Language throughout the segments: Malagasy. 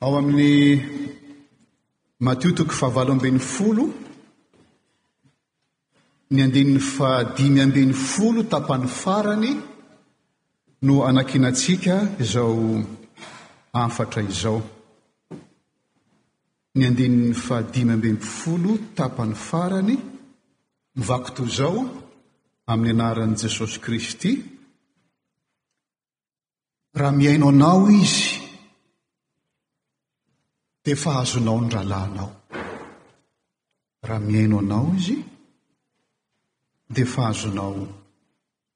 Ao amin'ny Matio toko fahavalo ambin'ny folo, ny andininy fahadimy ambin'ny folo tapany farany no anakinantsika izao hafatra izao. Ny andininy fahadimy ambin'ny folo tapany farany, mivaky toy izao amin'ny anaran'i Jesosy Kristy, Raha mihaino anao izy, dia efa azonao ny rahalahinao. Raha mihaino anao izy, dia efa azonao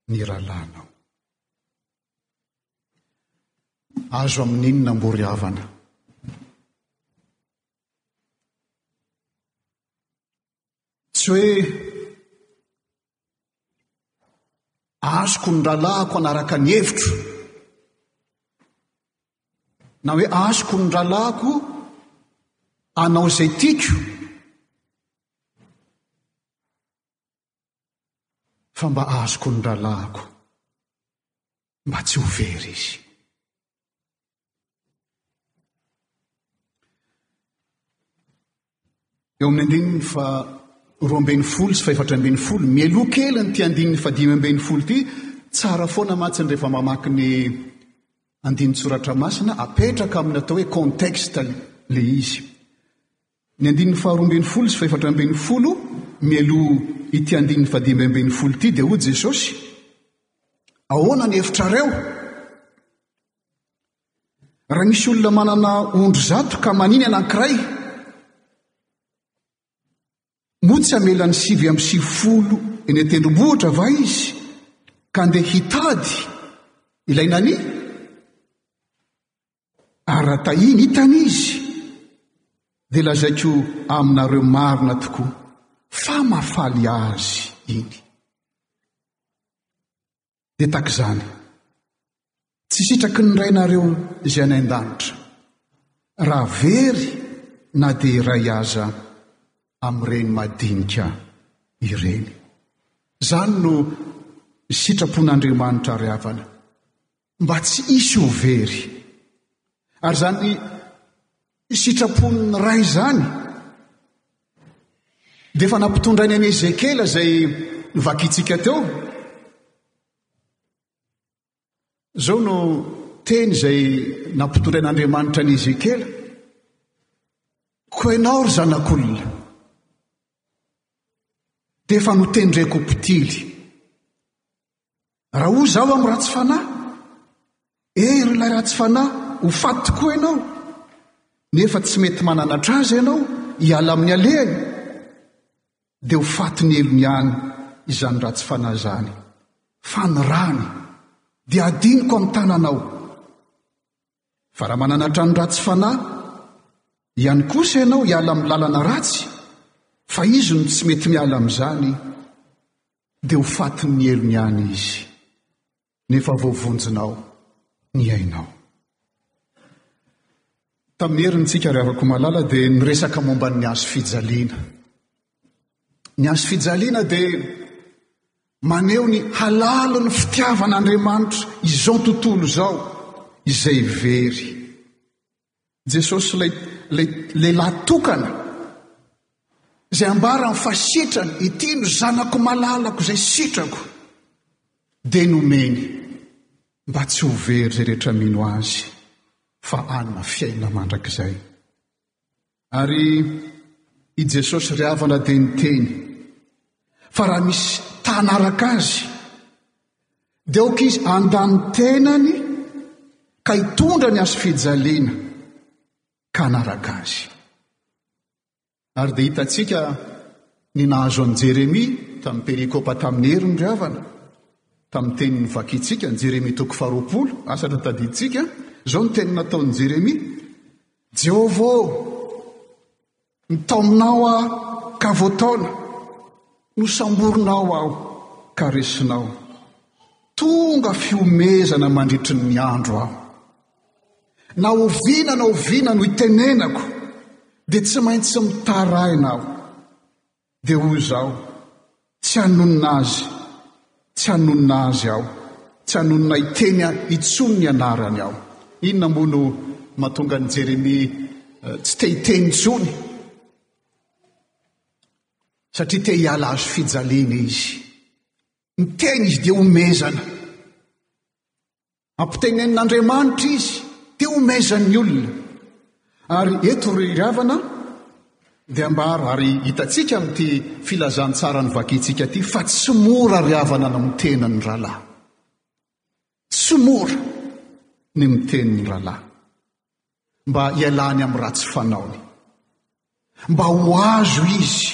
ny rahalahinao. Azo amin'inona ambory havana? Tsy hoe azoko ny rahalahiko anaraka ny hevitro na hoe azoko ny rahalahiko anao izay tiako fa mba azoko ny rahalahiko mba tsy ho very izy Eo amin'ny andininy fa roa ambin'ny folo sy fahefatra ambin'ny folo, mialoha kely ny tia andininy fa dimy ambin'ny folo ity, tsara foana mantsiny rehefa mamaky ny andininy tsoratra masina, apetraka amin'ny atao hoe contexte le izy. Ny andininy fa roa ambin'ny folo sy fahefatra ambin'ny folo, mialoha ity andininy fa dimy ambin'ny folo ity, dia hoy Jesosy, ahoana ny efitrareo? Raha misy olona manana ondry zato ka maniny anankiray, moa tsy amela ny sivy amin'ny sivifolo eny an-tendrombohitra va izy ka ndeha hitady ilay nani? Ary raha tahiny hitany izy, dia lazaiko aminareo marina tokoa fa mafaly azy iny. dia takizany. Tsy sitraky ny rainareo izay any an-danitra, raha very na dia iray aza amin'ireny madinika ireny. Izany no sitrapon'Andriamanitra ary havana, mba tsy hisy ho very. Ary izany Ny sitrapon'ny Ray izany dia efa nampitondrainy an'i Ezekiela izay novakintsika teo. Izao no teny izay nampitondrain'Andriamanitra an'i Ezekiela. Koa ianao ry zanak'olona, dia efa notendreko mpitily. Raha hoy izaho amin'ny ratsy fanahy, Hey, ry ilay ratsy fanahy, ho faty tokoa ianao! nefa tsy mety mananatra azy ianao hiala amin'ny alehany, dia ho faty ny helony ihany izany ratsy fanahy izany. Fa ny rany dia adinoko amin'ny tananao. Fa raha mananatra ny ratsy fanahy ihany kosa ianao hiala amin'ny lalana ratsy, fa izy no tsy mety miala amin'izany, dia ho fatin'ny helony ihany izy, ny efa voavonjinao, ny ainao. Tamin'ny heriny tsika ry havako malala dia niresaka momba ny hazo fijaliana. Ny hazo fijaliana dia maneho ny halalo ny fitiavan'Andriamanitra izao tontolo izao izay very. Jesosy ilay ilay lehilahy tokana izay ambarany fa sitrany, ity no zanako malalako izay sitrako, dia nomeny mba tsy ho very izay rehetra mino azy fa hanana fiaina mandrakizay. Ary i Jesosy ry havana dia niteny fa raha misy tanaraka azy dia aoka izy andany tenany ka hitondra ny azo fijaliana ka anaraka azy. Ary dia hitantsika ny nahazo an'i Jeremia tamin'ny perikopa tamin'ny heriny ry havana, tamin'ny teniny vakintsika, Jeremia toko faharoapolo, asatra tadidintsika, izao ny teny nataon'i Jeremia, Jehovah ô, ny taominao aho ka voataona, nosamborinao aho ka resinao. Tonga fihomezana mandritry ny andro aho. Na oviana na oviana no itenenako, dia tsy maintsy mitaraina aho. Dia hoy izaho, Tsy hanonona azy, tsy hanonona azy aho, tsy hanonona hiteny intsony ny anarany aho. Inona moa no mahatonga an'i Jeremia tsy te hiteny intsony? Satria te hiala azo fijaliana izy. Miteny izy dia omezana. Ampitenenin'Andriamanitra izy teo omezan'ny olona. Ary eto ry ravana dia ambara ary hitantsika amin'ity filazantsara novakintsika ity fa tsy mora ry havana ny miteny ny rahalahy. Tsy mora ny miteny ny rahalahy. Mba hialany amin'ny ratsy fanaony. Mba ho azo izy.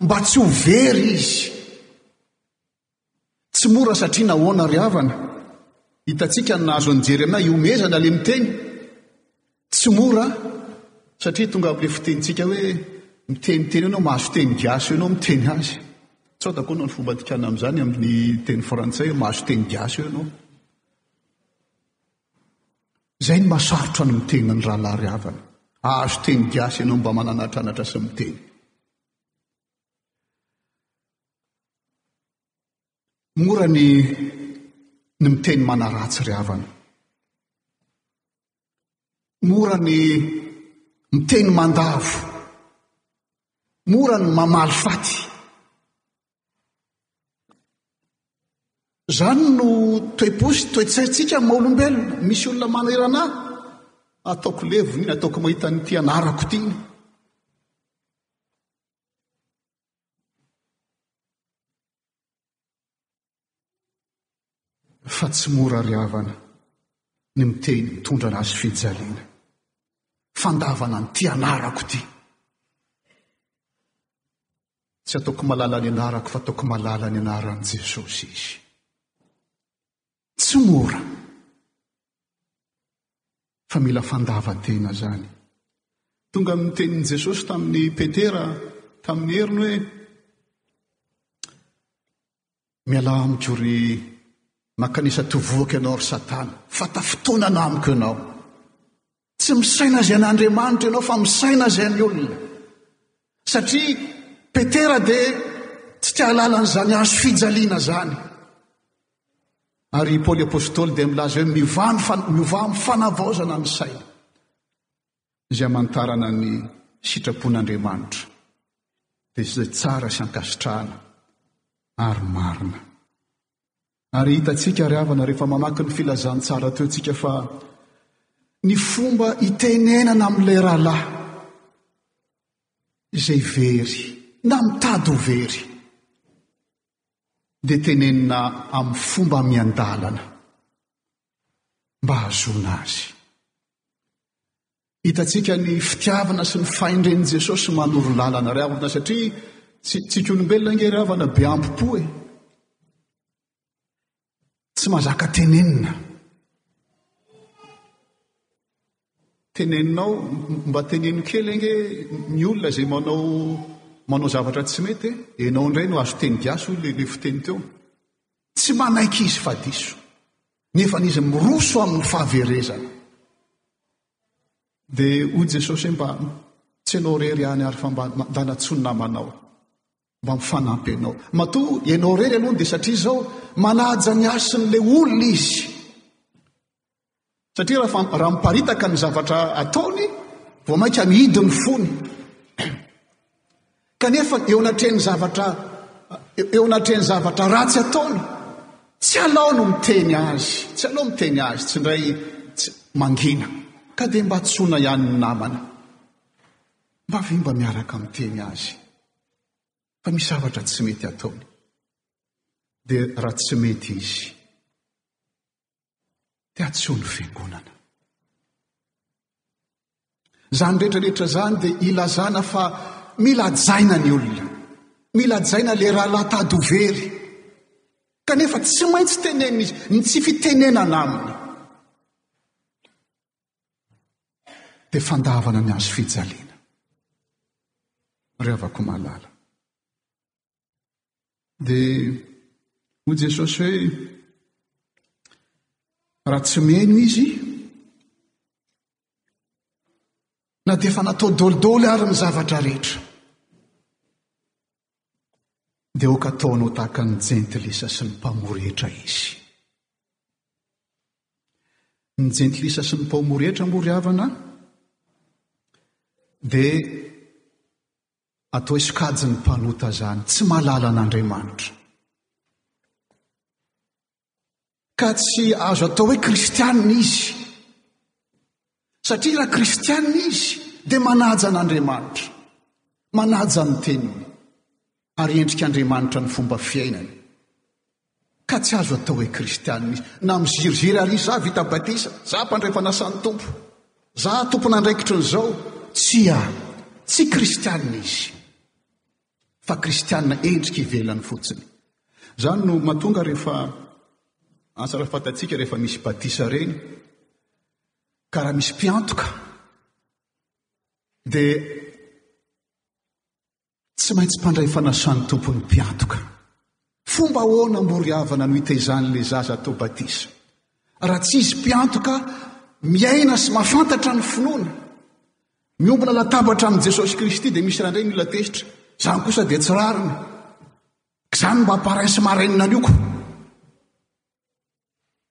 Mba tsy ho very izy. Tsy mora satria nahoana ry havana? Hitantsika ny nahazo an'i Jeremia hihomehezana ilay miteny. Tsy mora satria tonga amin'ilay fitenintsika hoe miteniteny ianao mahazo teny gasy eo ianao miteny azy. Sao dakoana ny fomba tikana amin'izany amin'ny teny frantsay hoe mahazo teny gasy eo ianao. Izay ny masarotra ny miteny ny rahalahy ry havana. Ahazo teny gasy ianao mba mananatranatra sy miteny. Mora ny ny miteny manaratsy ry havana. Mora ny miteny mandavo. Mora ny mamaly faty. Zany no toe-posy, toe-tsaintsika maha olombelona. Misy olona manerana ahy, ataoko levona iny, ataoko mahita an'ity anarako ity iny. fa tsy mora ry havana ny miteny mitondra ny azy fijaliana fandavana ny ty anarako ty tsy ataoko malala ny anarako fa ataoko malala ny anaran'i jesosy izy Tsy mora. Fa mila fandavan-tena izany. Tonga ny tenin'i Jesosy tamin'i Petera tamin'ny heriny hoe Mialà amiko ry mankanisa tovohaka ianao ry Satana, fata fotoana no amiko ianao. Tsy misaina izay an'Andriamanitra ianao fa misaina izay ny olona. Satria Petera dia tsy te halala an'izany hazo fijaliana izany. Ary i Paoly Apôstôly dia milaza hoe mivaha ny fan- mivaha amin'ny fanavaozana ny saina izay amantarana ny sitrapon'Andriamanitra dia izay tsara sy ankasitrahana ary marina. Ary hitantsika ry havana rehefa mamaky ny filazantsara teo tsika fa ny fomba hitenenana amin'ilay rahalahy izay very na mitady ho very dia tenenina amin'ny fomba miandalana mba hahazoana azy. Hitantsika ny fitiavana sy ny fahendren'i Jesosy manoro lalana ry havana satria tsy tsika olombelona ange ry havana be ambo-po e. Tsy mazaka tenenina. Teneninao mba teneno kely ange ny olona izay manao manao zavatra tsy mety e. Enao indray no azo teny gasy hoy le, le fiteny teo. Tsy manaiky izy fa diso. nefa ny izy miroso amin'ny fahaverezana. Dia hoy Jesosy hoe mba tsy ianao rery ihany ary fa mba mandana tsoa ny namanao, mba mifanampy ianao. Matoa ianao rery aloha dia satria izao manaja ny hasin'ilay olona izy. Satria raha, raha miparitaka ny zavatra ataony, vao mainka mihidy ny fony. Kanefa eo anatrehan'ny zavatra eo anatrehan'ny zavatra ratsy ataony, tsy alao no miteny azy, tsy alao miteny azy, tsy indray tsy mangina. Ka dia mba tsona ihany ny namana. Mba ve mba miaraka miteny azy. Fa misy zavatra tsy mety ataony. Dia raha tsy mety izy, dia tsy ho ny fiangonana. Izany rehetrarehetra izany dia ilazana fa milajaina ny olona, milajaina le rahalahy tady ho very, kanefa tsy maintsy tenenina izy, ny tsy fitenenana aminy. Dia fandavana ny azo fijaliana. Ry havako malala. Dia hoy Jesosy hoe raha tsy meno izy na dia efa natao dolidoly ary ny zavatra rehetra. Dia oka ataonao tahaka ny jentilisa sy ny mpamorehetra izy. Ny jentilisa sy ny mpamorehetra moa ry havana dia Atoy sokajy ny mpanota zany tsy malala an'Andriamanitra. Ka tsy azo atao hoe kristianina izy. Satria raha kristianina izy dia manaja an'Andriamanitra. Manaja ny teniny ary endrik'Andriamanitra ny fomba fiainany. Ka tsy azo atao hoe kristiana izy na miziriziry ary izy za vita batisa, za mpandray fanasan'ny Tompo, za tompon'andraikitry ny zao. Tsia, tsy kristiana izy fa kristiana endrika ivelany fotsiny. Zany no matonga rehefa ansa raha fantatsika rehefa misy batisa reny ka raha misy mpiantoka dia Tsy maintsy mpandray fanasà ny Tompo ny mpiantoka. Fomba ahoana moa ry havana no hitaizan'ilay zaza atao batisa, raha tsy izy mpiantoka miaina sy mahafantatra ny finoana? Miombona latabatra amin'i Jesosy Kristy dia misy randray mila tezitra. Izany kosa dia tsy rariny. Izany mba hampaharesy marainina anio koa.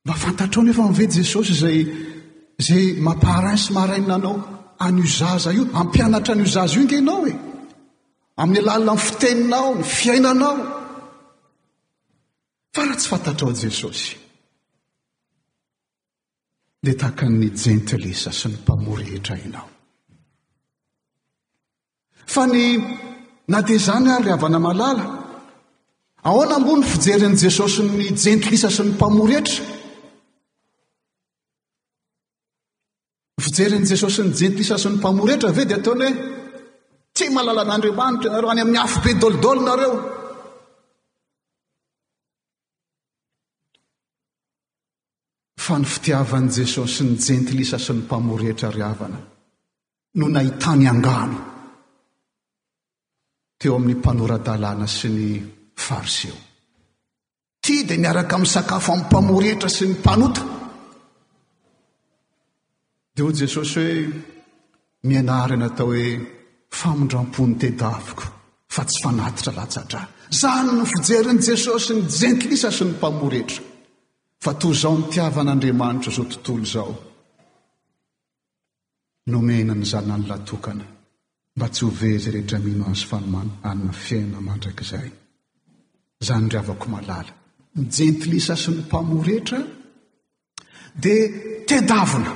Mba fantatrao nefa ny ve Jesosy izay izay mampaharain sy marainina anao an'io zaza io, ampianatra an'io zaza io inge ianao e. Amin'ny alalan'ny fiteninao, ny fiainanao. Fa raha tsy fantatrao Jesosy, dia takan'ny jentilisa sy ny mpamory hetra ianao. Fa ny na dia izany ary, havana malala, ahoana moa ny fijerin'i Jesosy ny jentilisa sy ny mpamory hetra? Ny fijerin'i Jesosy ny jentilisa sy ny mpamory hetra ve dia ataony hoe tsy malala an'Andriamanitra ianareo, any amin'ny afobe dolidoly nareo. fa ny fitiavan'i Jesosy ny jentilisa sy ny mpamory hetra ry havana no nahitany angano teo amin'ny mpanora-dalàna sy ny fariseo. Tia dia miaraka amin'ny sakafo amin'ny mpamory hetra sy ny mpanota. Dia hoy Jesosy hoe, Mianarana atao hoe famindram-pon'ny tedaviko, fa tsy fanatitra latsa-drà. Izany no fijerin'i Jesosy ny jentilisa sy ny mpamory hetra. Fa toy izao nitiavana Andriamanitra izao tontolo izao. Nomena ny zanany latokana mba tsy ho very izay rehetra mino azy fa hanana fiainana mandrakizay. Izany ry havako malala. Ny jentilisa sy ny mpamory hetra Dia tedavina,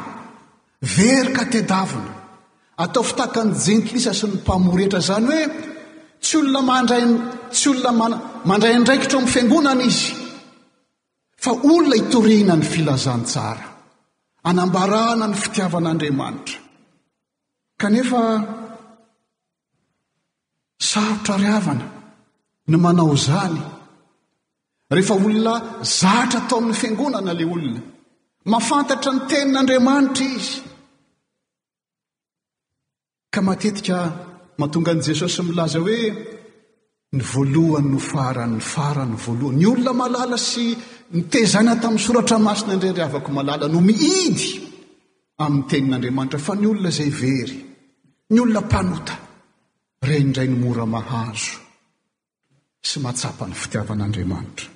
very ka tedavina. Ataovy tahaka ny jentilisa sy ny mpamory hetra izany hoe tsy olona mandray tsy olona mandray andraikitra amin'ny fiangonana izy fa olona itoriana ny filazantsara, anambarana ny fitiavan'Andriamanitra. Kanefa Sarotra ry havana ny manao izany. Rehefa olona zatra tao amin'ny fiangonana ilay olona, mafantatra ny tenin'Andriamanitra izy. Ka matetika mahatonga an'i Jesosy milaza hoe Ny voalohany no farany, ny farany no voalohany. Ny olona malala sy nitezaina tamin'ny soratra masina indray ry havako malala no mihidy amin'ny tenin'Andriamanitra fa ny olona izay very, ny olona mpanota, ireny indray no mora mahazo sy mahatsapa ny fitiavan'Andriamanitra.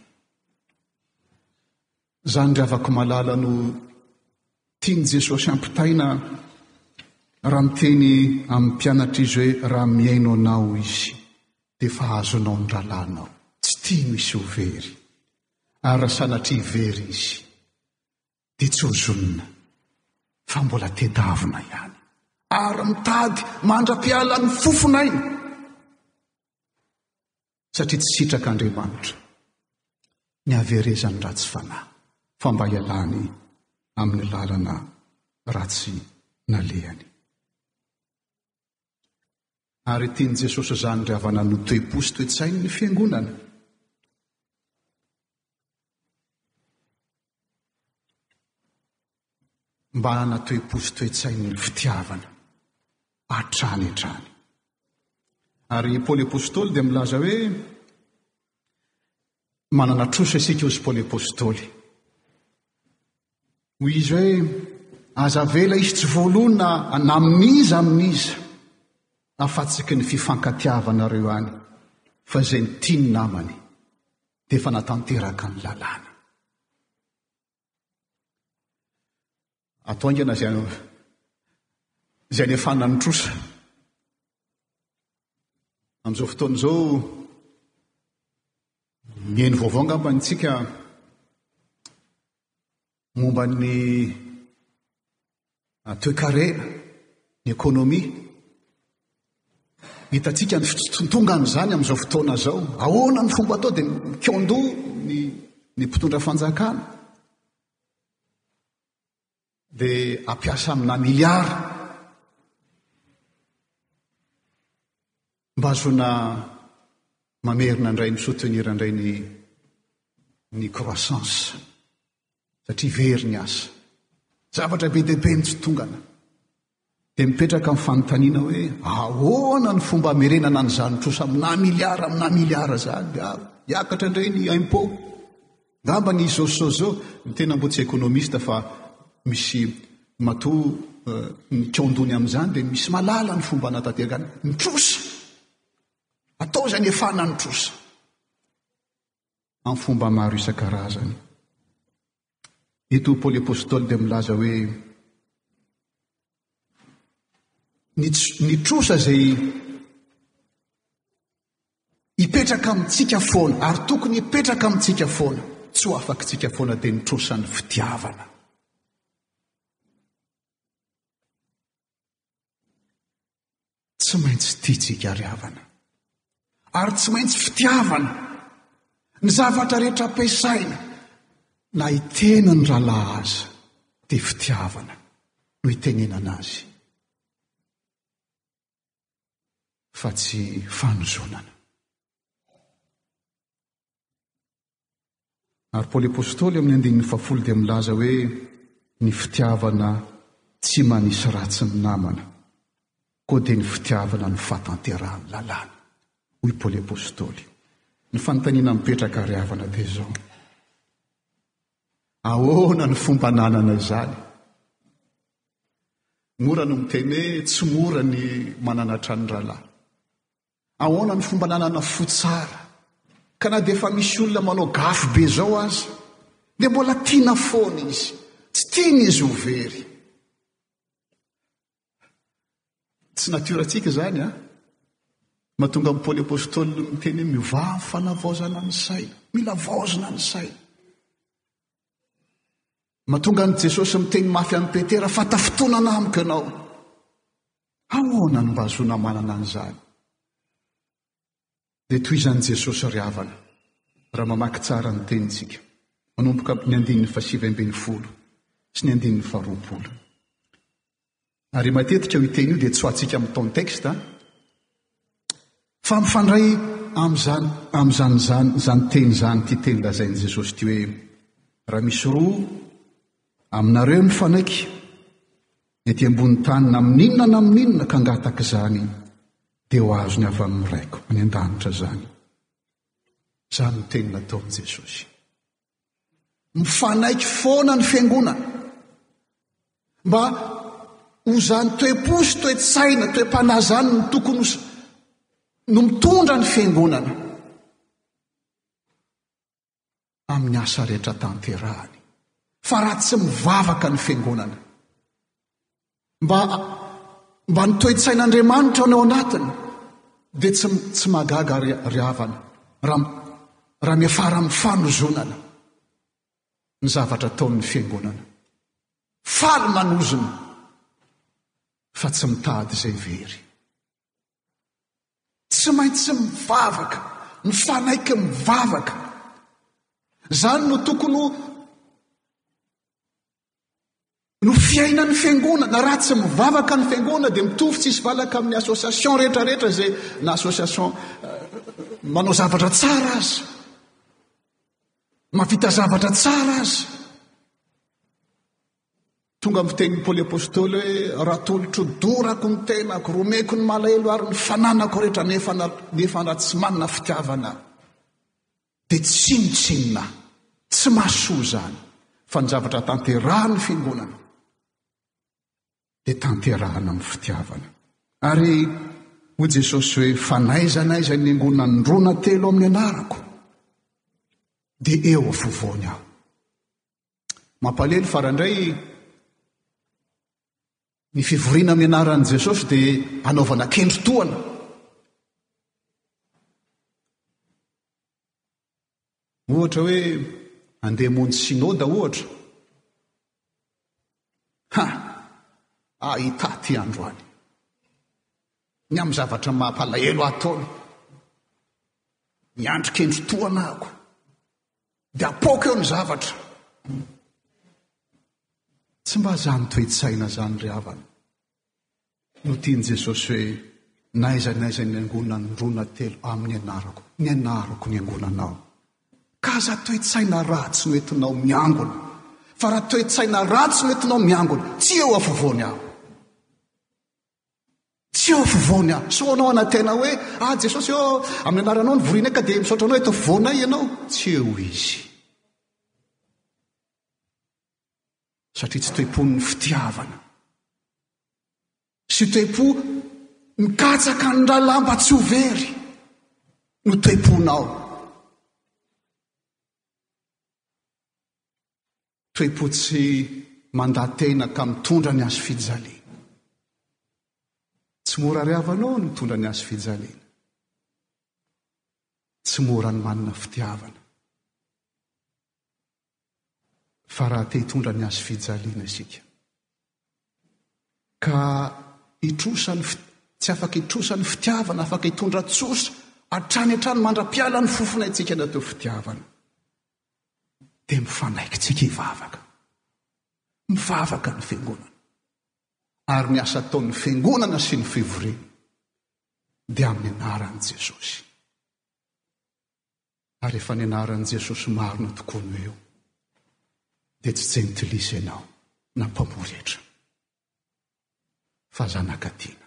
Izany ry havako malala no tian'i Jesosy hampitaina raha miteny amin'ny mpianatr'izy hoe raha mihaino anao izy dia efa azonao ny rahalahinao. Tsy tiany hisy ho very. Ary raha sanatria hivery izy dia tsy hozonina fa mbola tedavina ihany ary mitady mandra-pialan'ny fofon'aina. satria tsy sitrak'Andriamanitra ny haverezan'ny ratsy fanahy fa mba hialany amin'ny lalana ratsy nalehany. Ary tian'i Jesosy izany ry havana no toe-po sy toe-tsain'ny fiangonana. mba hanatoem-po sy toe-tsain'ny fitiavana hatrany hatrany. Ary i Paoly Apôstôly dia milaza hoe manana trosa isika hozy Paoly Apôstôly. Ho izy hoe aza avela izy tsy voalona anaminiza amin'iza afatsiky ny fifankatiavanareo any fa izay ny tiany namany dia efa natanteraka ny lalàna. Ato haingana izay izay nefana ny trosa. Amin'izao fotoana izao ny eny vaovao ngamba antsika momba ny ny toekarena, ny ekonomia. Hitantsika ny fitontongan'izany amin'izao fotoana izao. Ahoana ny fomba atao dia mikeo-doha ny ny mpitondra fanjakana. Dia ampiasa amina miliara. Mba azona mamerina indray mi soutenir indray ny ny croissance satria very ny asa. Zavatra be dia be ny tsy tongana. Dia mipetraka ny fanontaniana hoe ahoana ny fomba hamerenana an'izany trosa aminà miliara aminà miliara izany. Hiakatra indray ny impôt. Ngamba ny Zosozo no tena mbo tsy economiste fa misy matoa ny kaondony amin'izany dia misy malala ny fomba anatantergana ny trosa. Atao izay ny efana ny trosa. Amin'ny fomba maro isan-karazany. Eto Paoly Apostoly dia milaza hoe ny trosa izay hipetraka amintsika foana ary tokony hipetraka amintsika foana tsy ho afakitsika foana dia ny trosan'ny fitiavana Tsy maintsy tiantsika ry havana. Ary tsy maintsy fitiavana ny zavatra rehetra ampiasaina. Na hiteny ny rahalahy aza dia fitiavana no hitenenana azy. Fa tsy fanozonana. Ary Paoly Apostoly amin'ny andininy fahafolo dia milaza hoe ny fitiavana tsy manisy ratsy ny namana, koa dia ny fitiavana no fahatanterahan'ny lalàna. Hoy Paoly Apostoly. Ny fanontaniana mipetraka ary havana dia izao. Ahoana ny fomba nanana izany? Mora no miteny hoe tsy mora ny manana trano rahalahy. Ahoana no fomba ananana fo tsara? Ka na dia efa misy olona manao gafy be izao aza, dia mbola tiana foana izy. Tsy tiany izy ho very. Tsy natiorantsika izany a. Mahatonga an'i Paoly Apôstôly no miteny hoe mivaha fanavaozana ny saina. Mila vaozina ny saina. Mahatonga an'i Jesosy miteny mafy an'i Petera fa tafitonana amiko ianao. Ahoana no mba hahazoana manana an'izany? Dia tohizan'i Jesosy ry havana, raha mamaky tsara ny teniny isika, manomboka amin'ny andininy fahasivy ambin'ny folo sy ny andininy faharoapolo. Ary matetika io teny io dia tsoahantsika amin'ny contexte, fa mifandray amin'izany amin'izany izany izany teny izany ity teny lazain'i Jesosy ity hoe raha misy roa aminareo mifanaiky Ety ambony tany na amin'inona na amin'inona ka angataka izany dia ho azony avy amin'ny Raiko any an-danitra izany. Izany ny teny nataon'i Jesosy. Mifanaiky foana ny fiangonana. Mba ho izany toe-po sy toe-tsaina, toe-panahy izany no tokony ho no mitondra ny fiangonana. amin'ny asa rehetra tanterahany. Fa raha tsy mivavaka ny fiangonana, mba mba ny toe-tsain'Andriamanitra ny ao anatiny, dia tsy tsy mahagaga ry, ry havana raha raha miafara amin'ny fanozonana ny zavatra ataon'ny fiangonana. Faly manozona fa tsy mitady izay very. Tsy maintsy mivavaka, mifanaiky mivavaka. Izany no tokony no fiainan'ny fiangonana. Raha tsy mivavaka ny fiangonana dia mitovy tsisy valaka amin'ny association rehetrarehetra izay na association euh, manao zavatra tsara aza. Mavita zavatra tsara aza. Tonga amin'ny fitenin'i Paoly Apostoly hoe, Raha atolotro, dorako ny tenako, romeko ny malahelo ary ny fananako rehetra nefa na, nefa na tsy manana fitiavana aho, dia tsinontsinona ahy. Tsy mahasoa izany, fa ny zavatra tanterahan'ny Fiangonana dia tanterahana amin'ny fitiavana. Ary hoy Jesosy hoe, Fa n'aiza n'aiza niangonan'ny roa na telo amin'ny anarako, dia eo afovoany aho. Mampalelo fara indray ny fivoriana amin'ny anaran'i Jesosy dia anaovana kendry tohana. Ohatra hoe andeha monjy synoda ohatra. Ha! Ahita ty andro any. Ny amin'ny zavatra mampalahelo ataony. Miandry kendry tohana ako. de apoka eo ny zavatra tsy mba zany toetsaina zany ry havana no tian'i jesosy hoe na aiza ny aiza ny angonany roa na telo amin'ny anarako ny anarako ny angonanao ka aza toetsaina ratsy no entinao miangona fa raha toetsaina ratsy no entinao miangona tsy eo afovoany aho Tsy eo afovoany aho. Sao anao anatena hoe, Ah Jesosy ô, amin'ny anaranao nivorianay ka dia misaotra anao eto afovoanay ianao. Tsy eo izy. Satria tsy toe-pon'ny fitiavana. Sy toe-po mikatsaka ny ra lamba tsy ho very no toe-ponao. Toe-po tsy mandatena ka mitondra ny hazofijaliana. Tsy mora ry havanao ny mitondra ny hazofijaliana. Tsy mora ny manana fitiavana. Fa raha te hitondra ny hazofijaliana isika, ka hitrosa ny fi- tsy afaka hitrosa ny fitiavana, afaka hitondra tsosa hatrany hatrany mandra-pialan'ny fofonay antsika ny atao fitiavana. dia mifanaikintsika hivavaka. Mivavaka ny fiangonana. Ary ny asa ataon'ny fiangonana sy ny fivoriana dia amin'ny anaran'i Jesosy. Ary efa ny anaran'i Jesosy marina tokoa no eo. Dia tsy jentilisa ianao na mpamory hetra. fa zanaka tiana.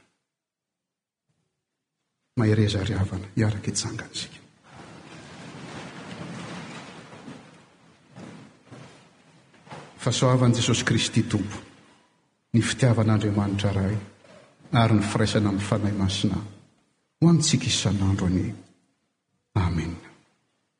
Mahereza ry havana, hiaraka hitsangana isika. Fahasoavan'i Jesosy Kristy Tompo, ny fitiavan'Andriamanitra Ray ary ny firaisana amin'ny Fanahy Masina ho antsika isan'andro anie. Amena.